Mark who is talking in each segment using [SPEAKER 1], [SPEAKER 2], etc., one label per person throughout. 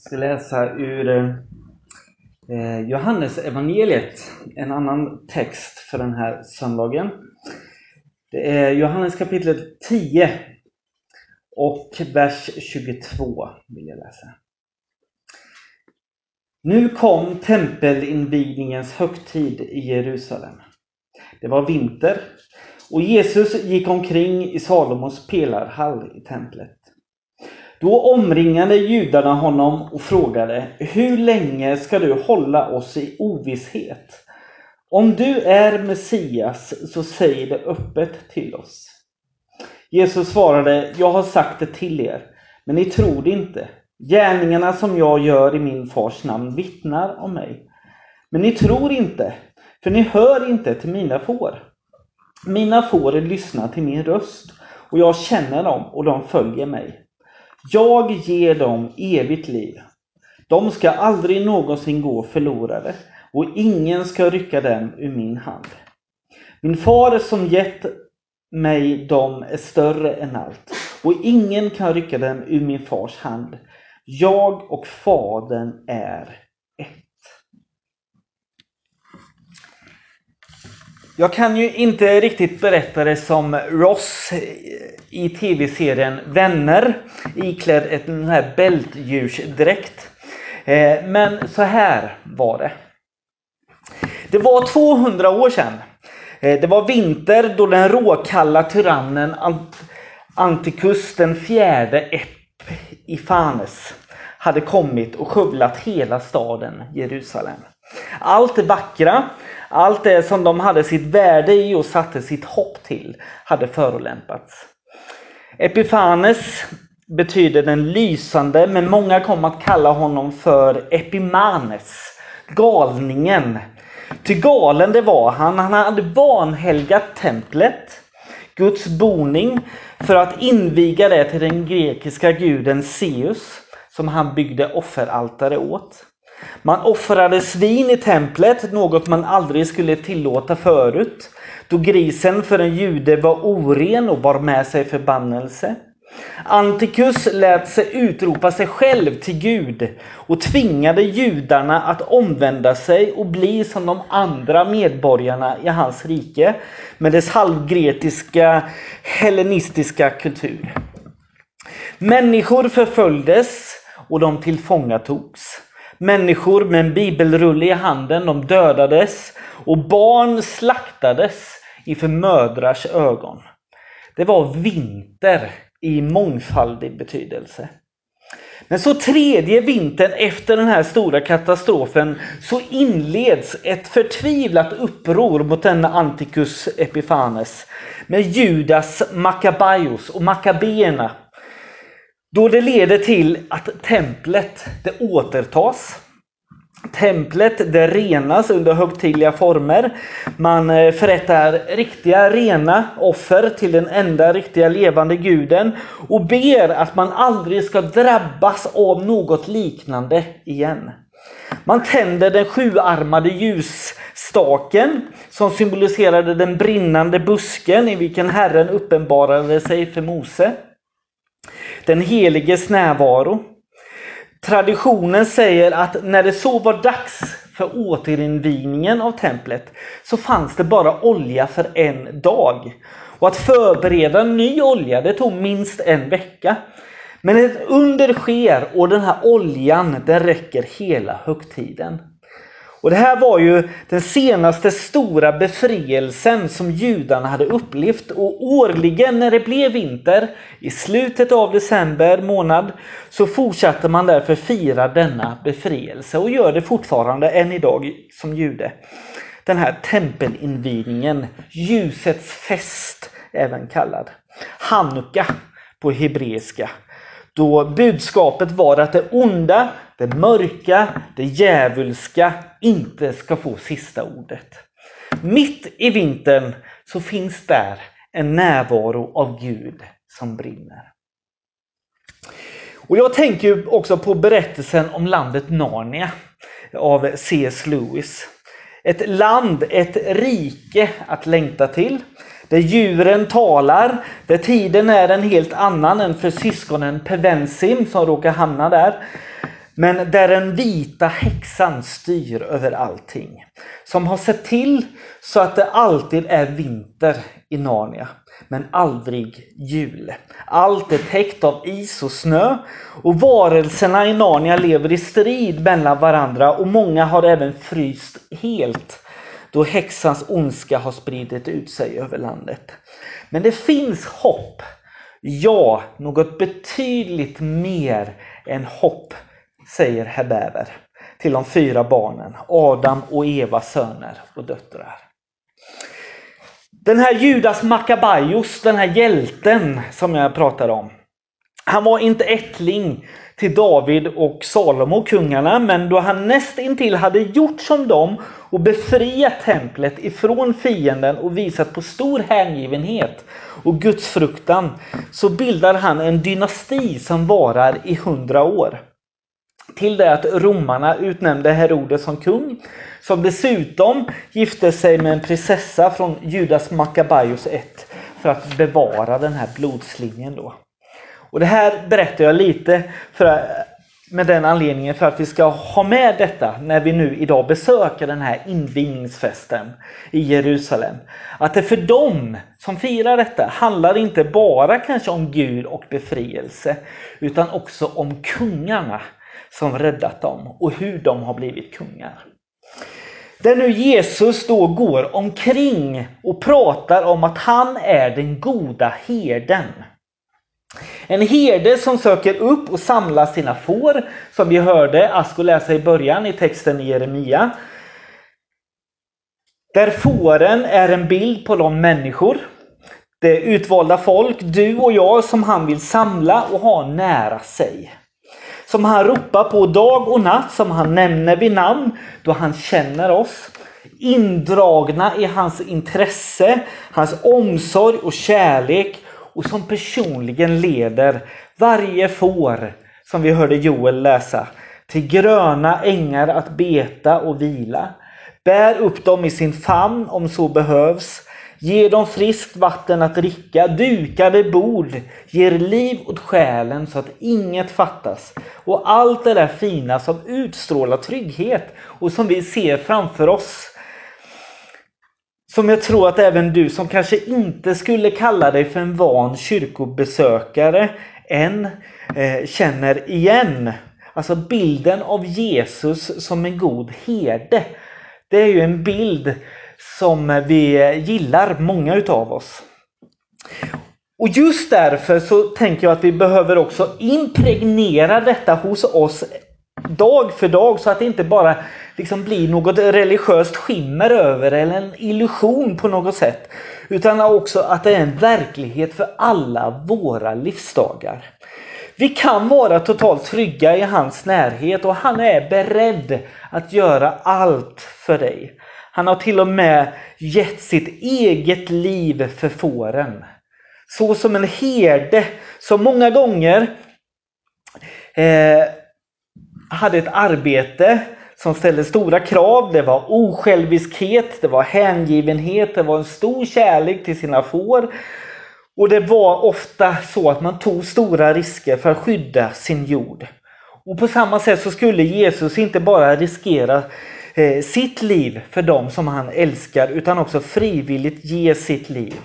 [SPEAKER 1] ska läsa ur eh, Johannes evangeliet, en annan text för den här söndagen. Det är Johannes kapitel 10 och vers 22 vill jag läsa. Nu kom tempelinvigningens högtid i Jerusalem. Det var vinter och Jesus gick omkring i Salomos pelarhall i templet. Då omringade judarna honom och frågade Hur länge ska du hålla oss i ovisshet? Om du är Messias, så säg det öppet till oss. Jesus svarade Jag har sagt det till er, men ni tror det inte. Gärningarna som jag gör i min fars namn vittnar om mig. Men ni tror inte, för ni hör inte till mina får. Mina får lyssnar till min röst, och jag känner dem och de följer mig. Jag ger dem evigt liv. De ska aldrig någonsin gå förlorade och ingen ska rycka dem ur min hand. Min far som gett mig dem är större än allt och ingen kan rycka dem ur min fars hand. Jag och Fadern är Jag kan ju inte riktigt berätta det som Ross i tv-serien Vänner iklädd en här bältdjursdräkt. Eh, men så här var det. Det var 200 år sedan. Eh, det var vinter då den råkalla tyrannen Anticus den fjärde Epifanes hade kommit och skövlat hela staden Jerusalem. Allt det vackra, allt det som de hade sitt värde i och satte sitt hopp till hade förolämpats. Epifanes betyder den lysande, men många kom att kalla honom för Epimanes, galningen. Ty galen det var han, han hade vanhelgat templet, Guds boning, för att inviga det till den grekiska guden Zeus, som han byggde offeraltare åt. Man offrade svin i templet, något man aldrig skulle tillåta förut, då grisen för en jude var oren och bar med sig förbannelse. Antikus lät sig utropa sig själv till Gud och tvingade judarna att omvända sig och bli som de andra medborgarna i hans rike med dess halvgretiska hellenistiska kultur. Människor förföljdes och de tillfångatogs. Människor med en bibelrulle i handen, de dödades och barn slaktades inför mödrars ögon. Det var vinter i mångfaldig betydelse. Men så tredje vintern efter den här stora katastrofen så inleds ett förtvivlat uppror mot denna Anticus Epifanes med Judas Maccabaios och Maccabeerna då det leder till att templet det återtas. Templet det renas under högtidliga former. Man eh, förrättar riktiga rena offer till den enda riktiga levande guden och ber att man aldrig ska drabbas av något liknande igen. Man tänder den sjuarmade ljusstaken som symboliserade den brinnande busken i vilken Herren uppenbarade sig för Mose den heliges närvaro. Traditionen säger att när det så var dags för återinvigningen av templet så fanns det bara olja för en dag. Och att förbereda ny olja det tog minst en vecka. Men ett under sker och den här oljan den räcker hela högtiden. Och Det här var ju den senaste stora befrielsen som judarna hade upplevt och årligen när det blev vinter i slutet av december månad så fortsatte man därför fira denna befrielse och gör det fortfarande än idag som jude. Den här tempelinvigningen, ljusets fest även kallad. Hanukka på hebreiska. Då budskapet var att det onda, det mörka, det djävulska inte ska få sista ordet. Mitt i vintern så finns där en närvaro av Gud som brinner. Och Jag tänker också på berättelsen om landet Narnia av C.S. Lewis. Ett land, ett rike att längta till. Där djuren talar, där tiden är en helt annan än för syskonen Pevensim som råkar hamna där men där den vita häxan styr över allting. Som har sett till så att det alltid är vinter i Narnia, men aldrig jul. Allt är täckt av is och snö och varelserna i Narnia lever i strid mellan varandra och många har även fryst helt då häxans ondska har spridit ut sig över landet. Men det finns hopp. Ja, något betydligt mer än hopp, säger Hebeber till de fyra barnen, Adam och Evas söner och döttrar. Den här Judas Makabaios, den här hjälten som jag pratade om. Han var inte ättling till David och Salomo, kungarna, men då han näst intill hade gjort som dem och befriat templet ifrån fienden och visat på stor hängivenhet och gudsfruktan så bildar han en dynasti som varar i hundra år. Till det att romarna utnämnde Herodes som kung, som dessutom gifte sig med en prinsessa från Judas Makabaios 1 för att bevara den här blodslinjen då. Och det här berättar jag lite för, med den anledningen för att vi ska ha med detta när vi nu idag besöker den här invigningsfesten i Jerusalem. Att det för dem som firar detta handlar inte bara kanske om Gud och befrielse utan också om kungarna som räddat dem och hur de har blivit kungar. Där nu Jesus då går omkring och pratar om att han är den goda herden. En herde som söker upp och samlar sina får, som vi hörde Asko läsa i början i texten i Jeremia. Där fåren är en bild på de människor, det utvalda folk, du och jag, som han vill samla och ha nära sig. Som han ropar på dag och natt, som han nämner vid namn, då han känner oss. Indragna i hans intresse, hans omsorg och kärlek och som personligen leder varje får, som vi hörde Joel läsa, till gröna ängar att beta och vila. Bär upp dem i sin famn om så behövs. Ge dem friskt vatten att dricka, dukade bord, ger liv åt själen så att inget fattas. Och allt det där fina som utstrålar trygghet och som vi ser framför oss som jag tror att även du som kanske inte skulle kalla dig för en van kyrkobesökare än eh, känner igen. Alltså bilden av Jesus som en god herde. Det är ju en bild som vi gillar, många utav oss. Och just därför så tänker jag att vi behöver också impregnera detta hos oss dag för dag så att det inte bara liksom blir något religiöst skimmer över eller en illusion på något sätt. Utan också att det är en verklighet för alla våra livsdagar. Vi kan vara totalt trygga i hans närhet och han är beredd att göra allt för dig. Han har till och med gett sitt eget liv för fåren. Så som en herde som många gånger eh, hade ett arbete som ställde stora krav. Det var osjälviskhet, det var hängivenhet, det var en stor kärlek till sina får. Och det var ofta så att man tog stora risker för att skydda sin jord. Och på samma sätt så skulle Jesus inte bara riskera Eh, sitt liv för dem som han älskar utan också frivilligt ge sitt liv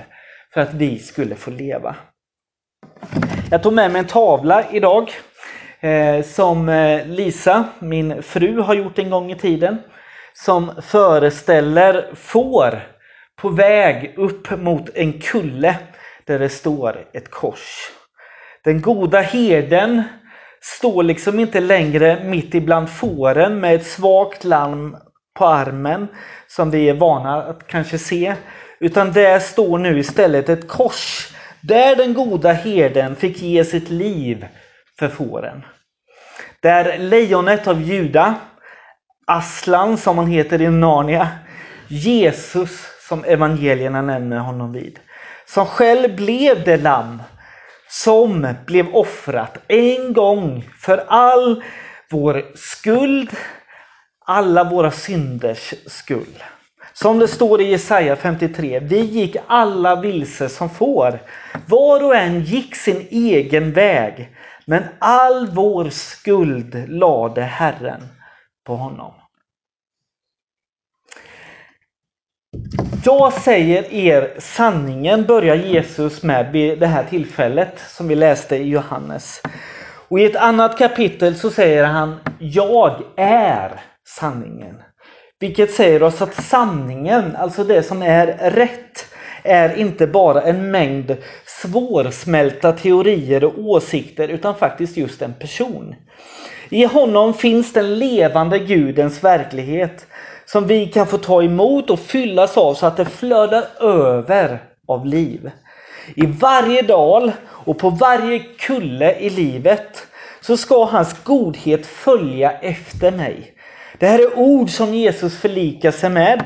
[SPEAKER 1] för att vi skulle få leva. Jag tog med mig en tavla idag eh, som eh, Lisa, min fru, har gjort en gång i tiden. Som föreställer får på väg upp mot en kulle där det står ett kors. Den goda herden står liksom inte längre mitt ibland fåren med ett svagt larm på armen som vi är vana att kanske se. Utan där står nu istället ett kors där den goda herden fick ge sitt liv för fåren. Där lejonet av Juda, Aslan som han heter i Narnia, Jesus som evangelierna nämner honom vid. Som själv blev det lamm som blev offrat en gång för all vår skuld, alla våra synders skull. Som det står i Jesaja 53, vi gick alla vilse som får. Var och en gick sin egen väg. Men all vår skuld lade Herren på honom. Jag säger er sanningen, börjar Jesus med vid det här tillfället som vi läste i Johannes. Och i ett annat kapitel så säger han Jag är sanningen. Vilket säger oss att sanningen, alltså det som är rätt, är inte bara en mängd svårsmälta teorier och åsikter utan faktiskt just en person. I honom finns den levande Gudens verklighet som vi kan få ta emot och fyllas av så att det flödar över av liv. I varje dal och på varje kulle i livet så ska hans godhet följa efter mig. Det här är ord som Jesus förlikar sig med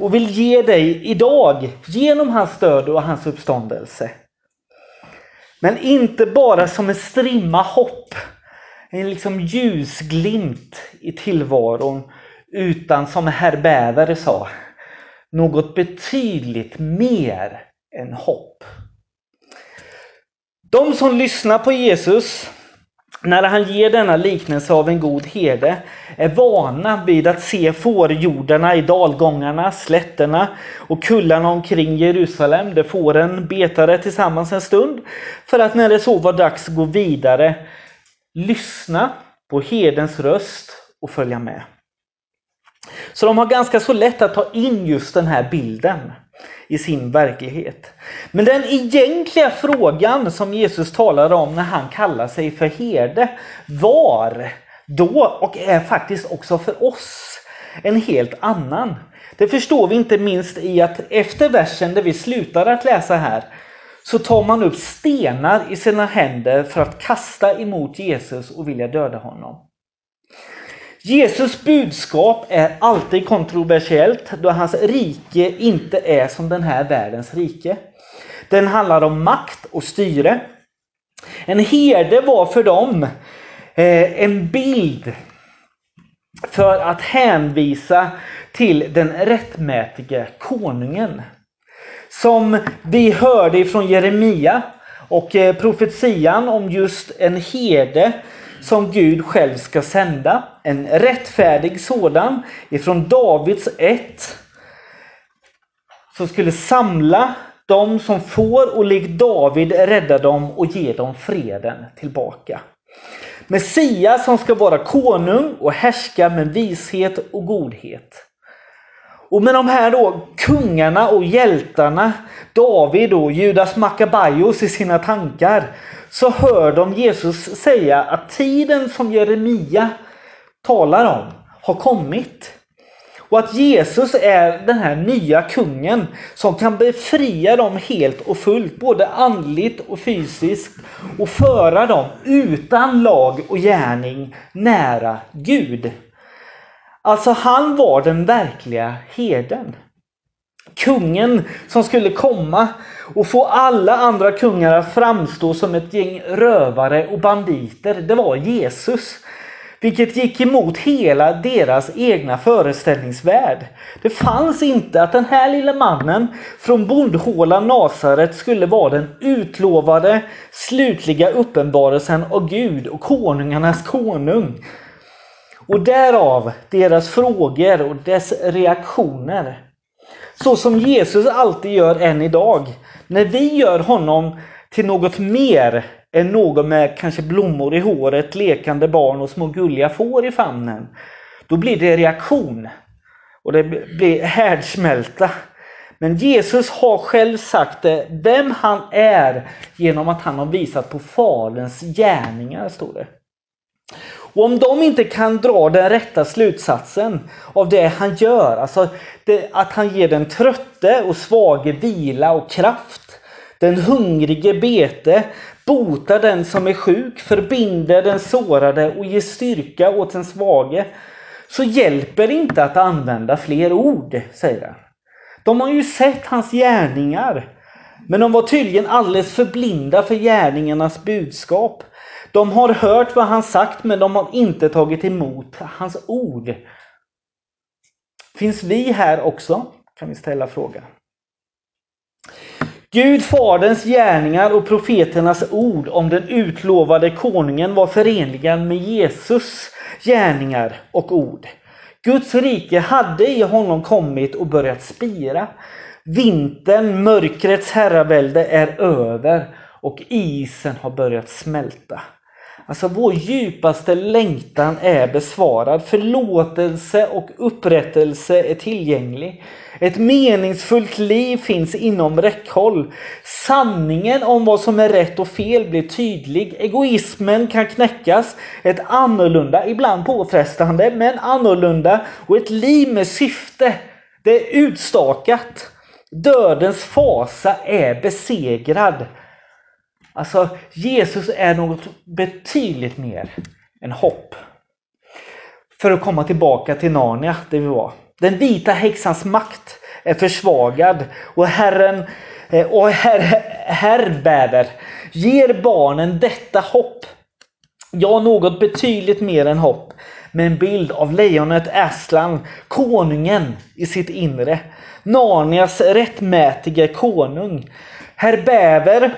[SPEAKER 1] och vill ge dig idag genom hans död och hans uppståndelse. Men inte bara som en strimma hopp, en liksom ljusglimt i tillvaron, utan som herr Bäver sa, något betydligt mer än hopp. De som lyssnar på Jesus när han ger denna liknelse av en god herde är vana vid att se fårjordarna i dalgångarna, slätterna och kullarna omkring Jerusalem där fåren betade tillsammans en stund för att när det så var dags gå vidare lyssna på herdens röst och följa med. Så de har ganska så lätt att ta in just den här bilden i sin verklighet. Men den egentliga frågan som Jesus talar om när han kallar sig för herde var då och är faktiskt också för oss en helt annan. Det förstår vi inte minst i att efter versen där vi slutar att läsa här så tar man upp stenar i sina händer för att kasta emot Jesus och vilja döda honom. Jesus budskap är alltid kontroversiellt då hans rike inte är som den här världens rike. Den handlar om makt och styre. En herde var för dem eh, en bild för att hänvisa till den rättmätige konungen. Som vi hörde från Jeremia och eh, profetian om just en herde som Gud själv ska sända. En rättfärdig sådan ifrån Davids ett. Som skulle samla dem som får och likt David rädda dem och ge dem freden tillbaka. Messias som ska vara konung och härska med vishet och godhet. Och med de här då kungarna och hjältarna, David och Judas Makabaios i sina tankar, så hör de Jesus säga att tiden som Jeremia talar om har kommit. Och att Jesus är den här nya kungen som kan befria dem helt och fullt, både andligt och fysiskt och föra dem utan lag och gärning nära Gud. Alltså han var den verkliga heden. Kungen som skulle komma och få alla andra kungar att framstå som ett gäng rövare och banditer, det var Jesus. Vilket gick emot hela deras egna föreställningsvärld. Det fanns inte att den här lille mannen från bondhålan Nasaret skulle vara den utlovade slutliga uppenbarelsen av Gud och konungarnas konung. Och därav deras frågor och dess reaktioner. Så som Jesus alltid gör än idag. När vi gör honom till något mer än någon med kanske blommor i håret, lekande barn och små gulliga får i famnen. Då blir det reaktion. Och det blir härdsmälta. Men Jesus har själv sagt det, vem han är genom att han har visat på Faderns gärningar, står det. Och om de inte kan dra den rätta slutsatsen av det han gör, alltså det, att han ger den trötte och svage vila och kraft, den hungrige bete, botar den som är sjuk, förbinder den sårade och ger styrka åt den svage, så hjälper det inte att använda fler ord, säger han. De har ju sett hans gärningar, men de var tydligen alldeles för blinda för gärningarnas budskap. De har hört vad han sagt men de har inte tagit emot hans ord. Finns vi här också? Kan vi ställa frågan. Gud faderns gärningar och profeternas ord om den utlovade konungen var förenliga med Jesus gärningar och ord. Guds rike hade i honom kommit och börjat spira. Vintern, mörkrets herravälde är över och isen har börjat smälta. Alltså vår djupaste längtan är besvarad. Förlåtelse och upprättelse är tillgänglig. Ett meningsfullt liv finns inom räckhåll. Sanningen om vad som är rätt och fel blir tydlig. Egoismen kan knäckas. Ett annorlunda, ibland påfrestande, men annorlunda och ett liv med syfte. Det är utstakat. Dödens fasa är besegrad. Alltså Jesus är något betydligt mer än hopp. För att komma tillbaka till Narnia där vi var. Den vita häxans makt är försvagad och Herren eh, och her, herr bäver ger barnen detta hopp. Ja, något betydligt mer än hopp. Med en bild av lejonet Aslan, konungen i sitt inre. Narnias rättmätige konung. Herr Bäver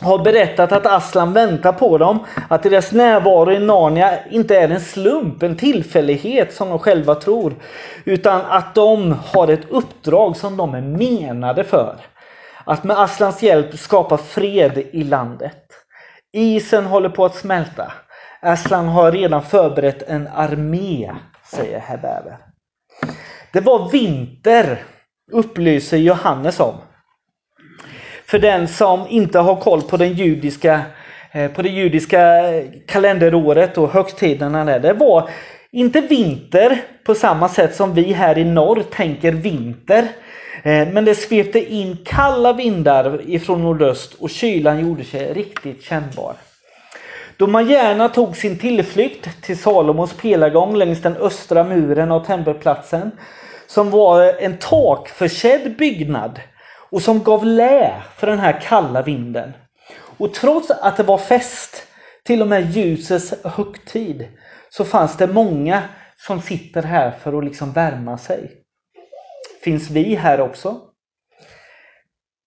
[SPEAKER 1] har berättat att Aslan väntar på dem, att deras närvaro i Narnia inte är en slump, en tillfällighet som de själva tror, utan att de har ett uppdrag som de är menade för. Att med Aslans hjälp skapa fred i landet. Isen håller på att smälta. Aslan har redan förberett en armé, säger herr Bäver. Det var vinter, upplyser Johannes om för den som inte har koll på, den judiska, eh, på det judiska eh, kalenderåret och högtiderna. Där. Det var inte vinter på samma sätt som vi här i norr tänker vinter. Eh, men det svepte in kalla vindar ifrån nordöst och kylan gjorde sig riktigt kännbar. Då man gärna tog sin tillflykt till Salomos pelargång längs den östra muren av tempelplatsen, som var en takförsedd byggnad och som gav lä för den här kalla vinden. Och trots att det var fest, till och med ljusets högtid, så fanns det många som sitter här för att liksom värma sig. Finns vi här också?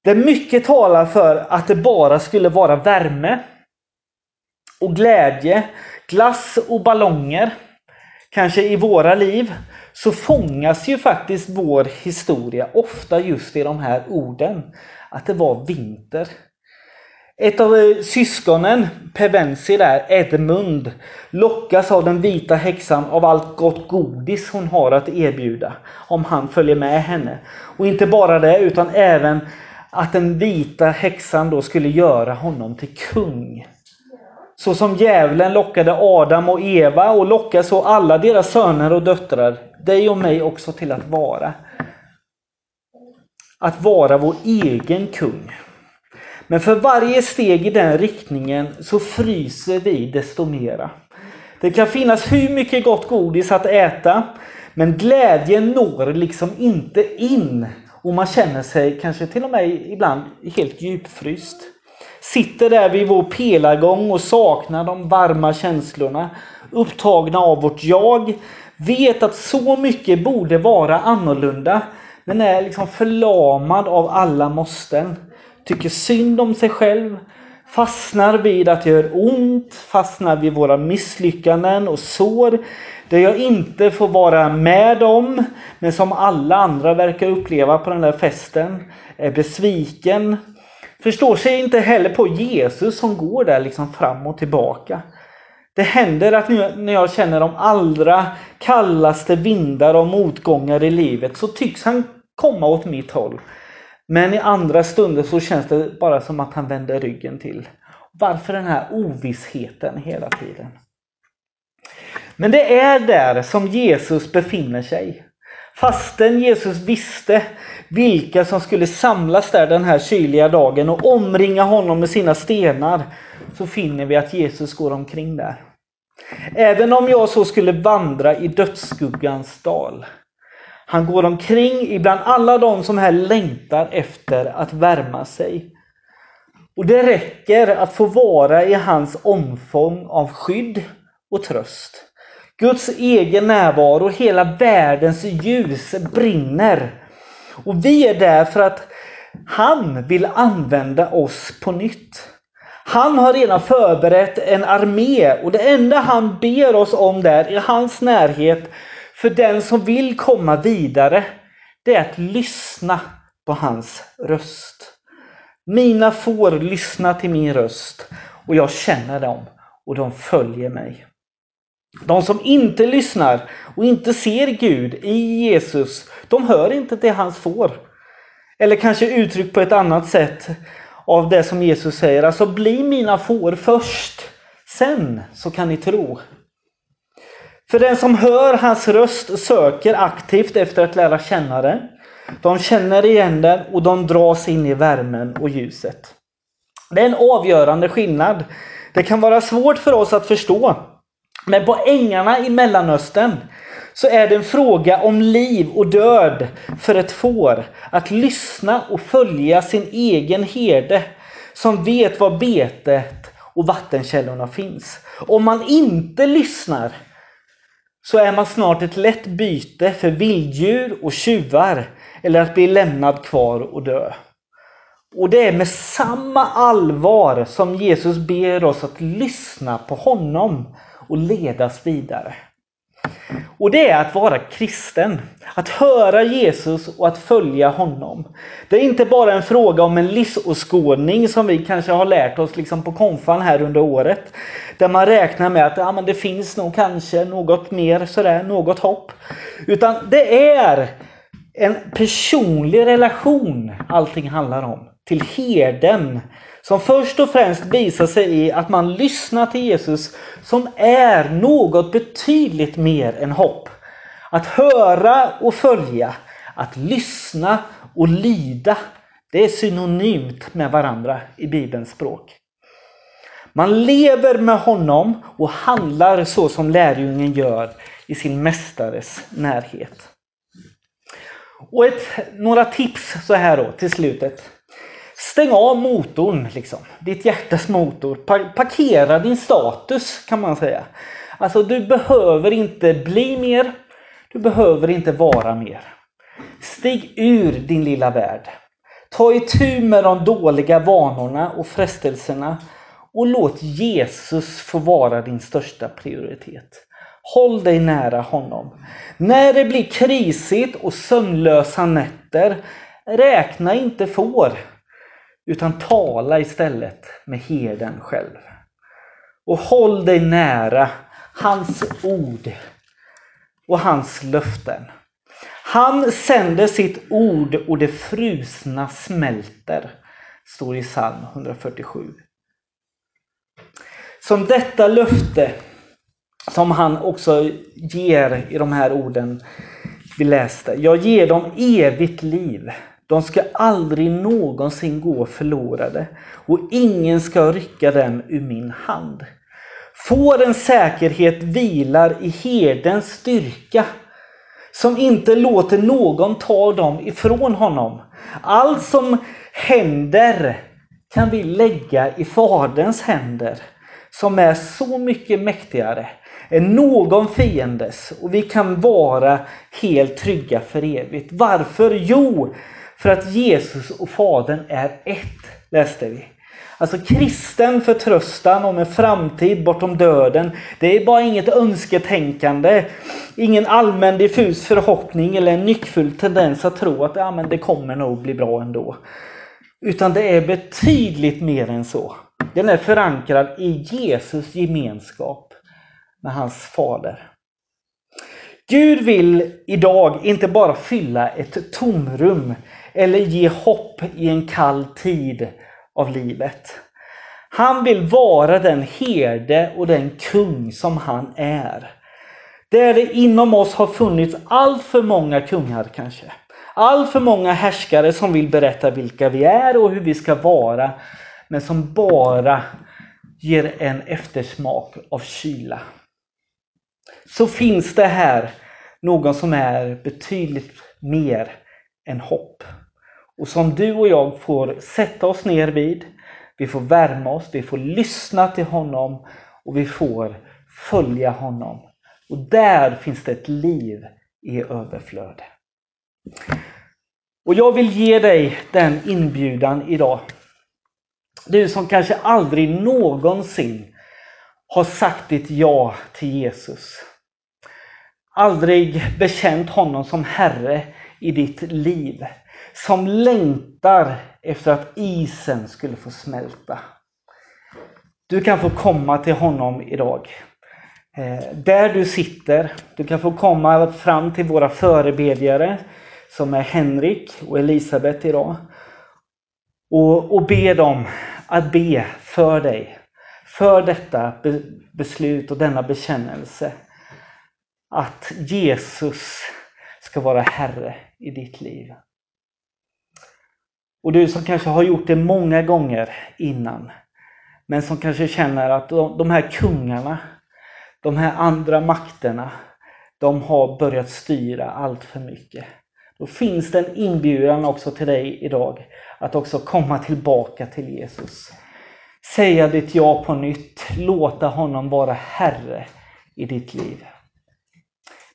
[SPEAKER 1] Det mycket talar för att det bara skulle vara värme och glädje, glass och ballonger, kanske i våra liv, så fångas ju faktiskt vår historia ofta just i de här orden. Att det var vinter. Ett av eh, syskonen, Pevensi där, Edmund, lockas av den vita häxan av allt gott godis hon har att erbjuda. Om han följer med henne. Och inte bara det, utan även att den vita häxan då skulle göra honom till kung. Så som djävulen lockade Adam och Eva och lockar så alla deras söner och döttrar, dig och mig också till att vara. Att vara vår egen kung. Men för varje steg i den riktningen så fryser vi desto mera. Det kan finnas hur mycket gott godis att äta, men glädjen når liksom inte in. Och man känner sig kanske till och med ibland helt djupfryst. Sitter där vid vår pelargång och saknar de varma känslorna. Upptagna av vårt jag. Vet att så mycket borde vara annorlunda. Men är liksom förlamad av alla måsten. Tycker synd om sig själv. Fastnar vid att det gör ont. Fastnar vid våra misslyckanden och sår. Det jag inte får vara med om. Men som alla andra verkar uppleva på den där festen. Är besviken förstår sig inte heller på Jesus som går där liksom fram och tillbaka. Det händer att nu när jag känner de allra kallaste vindar och motgångar i livet så tycks han komma åt mitt håll. Men i andra stunder så känns det bara som att han vänder ryggen till. Varför den här ovissheten hela tiden? Men det är där som Jesus befinner sig. Fastän Jesus visste vilka som skulle samlas där den här kyliga dagen och omringa honom med sina stenar, så finner vi att Jesus går omkring där. Även om jag så skulle vandra i dödsskuggans dal. Han går omkring ibland alla de som här längtar efter att värma sig. Och det räcker att få vara i hans omfång av skydd och tröst. Guds egen närvaro, hela världens ljus brinner. Och vi är där för att Han vill använda oss på nytt. Han har redan förberett en armé och det enda han ber oss om där i hans närhet för den som vill komma vidare, det är att lyssna på hans röst. Mina får lyssna till min röst och jag känner dem och de följer mig. De som inte lyssnar och inte ser Gud i Jesus, de hör inte till hans får. Eller kanske uttryckt på ett annat sätt av det som Jesus säger, alltså bli mina får först, sen så kan ni tro. För den som hör hans röst söker aktivt efter att lära känna den. De känner igen den och de dras in i värmen och ljuset. Det är en avgörande skillnad. Det kan vara svårt för oss att förstå. Men på ängarna i Mellanöstern så är det en fråga om liv och död för ett får. Att lyssna och följa sin egen herde som vet var betet och vattenkällorna finns. Om man inte lyssnar så är man snart ett lätt byte för vilddjur och tjuvar eller att bli lämnad kvar och dö. Och det är med samma allvar som Jesus ber oss att lyssna på honom och ledas vidare. Och det är att vara kristen. Att höra Jesus och att följa honom. Det är inte bara en fråga om en livsåskådning som vi kanske har lärt oss liksom på konfan här under året. Där man räknar med att ja, men det finns nog kanske något mer sådär, något hopp. Utan det är en personlig relation allting handlar om. Till herden som först och främst visar sig i att man lyssnar till Jesus som är något betydligt mer än hopp. Att höra och följa, att lyssna och lyda, det är synonymt med varandra i Bibelns språk. Man lever med honom och handlar så som lärjungen gör i sin mästares närhet. Och ett, några tips så här då till slutet. Stäng av motorn, liksom. ditt hjärtas motor. parkera din status kan man säga. Alltså du behöver inte bli mer. Du behöver inte vara mer. Stig ur din lilla värld. Ta itu med de dåliga vanorna och frestelserna och låt Jesus få vara din största prioritet. Håll dig nära honom. När det blir krisigt och sömnlösa nätter, räkna inte får. Utan tala istället med herden själv. Och håll dig nära hans ord och hans löften. Han sänder sitt ord och det frusna smälter. Står i psalm 147. Som detta löfte som han också ger i de här orden vi läste. Jag ger dem evigt liv. De ska aldrig någonsin gå förlorade och ingen ska rycka dem ur min hand. Fårens säkerhet vilar i herdens styrka som inte låter någon ta dem ifrån honom. Allt som händer kan vi lägga i Faderns händer som är så mycket mäktigare än någon fiendes och vi kan vara helt trygga för evigt. Varför? Jo, för att Jesus och Fadern är ett, läste vi. Alltså kristen förtröstan om en framtid bortom döden. Det är bara inget önsketänkande. Ingen allmän diffus förhoppning eller en nyckfull tendens att tro att ja, men det kommer nog bli bra ändå. Utan det är betydligt mer än så. Den är förankrad i Jesus gemenskap med hans fader. Gud vill idag inte bara fylla ett tomrum eller ge hopp i en kall tid av livet. Han vill vara den herde och den kung som han är. Där det inom oss har funnits allt för många kungar kanske. Allt för många härskare som vill berätta vilka vi är och hur vi ska vara. Men som bara ger en eftersmak av kyla. Så finns det här någon som är betydligt mer än hopp. Och som du och jag får sätta oss ner vid. Vi får värma oss, vi får lyssna till honom och vi får följa honom. Och där finns det ett liv i överflöd. Och jag vill ge dig den inbjudan idag. Du som kanske aldrig någonsin har sagt ditt ja till Jesus. Aldrig bekänt honom som Herre i ditt liv. Som längtar efter att isen skulle få smälta. Du kan få komma till honom idag. Eh, där du sitter, du kan få komma fram till våra förebedjare som är Henrik och Elisabet idag. Och, och be dem att be för dig. För detta beslut och denna bekännelse. Att Jesus ska vara Herre i ditt liv. Och du som kanske har gjort det många gånger innan. Men som kanske känner att de här kungarna, de här andra makterna, de har börjat styra allt för mycket. Då finns det en inbjudan också till dig idag att också komma tillbaka till Jesus. Säga ditt ja på nytt, låta honom vara Herre i ditt liv.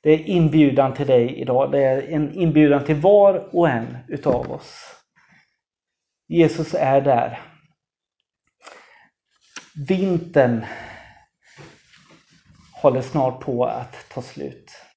[SPEAKER 1] Det är inbjudan till dig idag. Det är en inbjudan till var och en utav oss. Jesus är där. Vintern håller snart på att ta slut.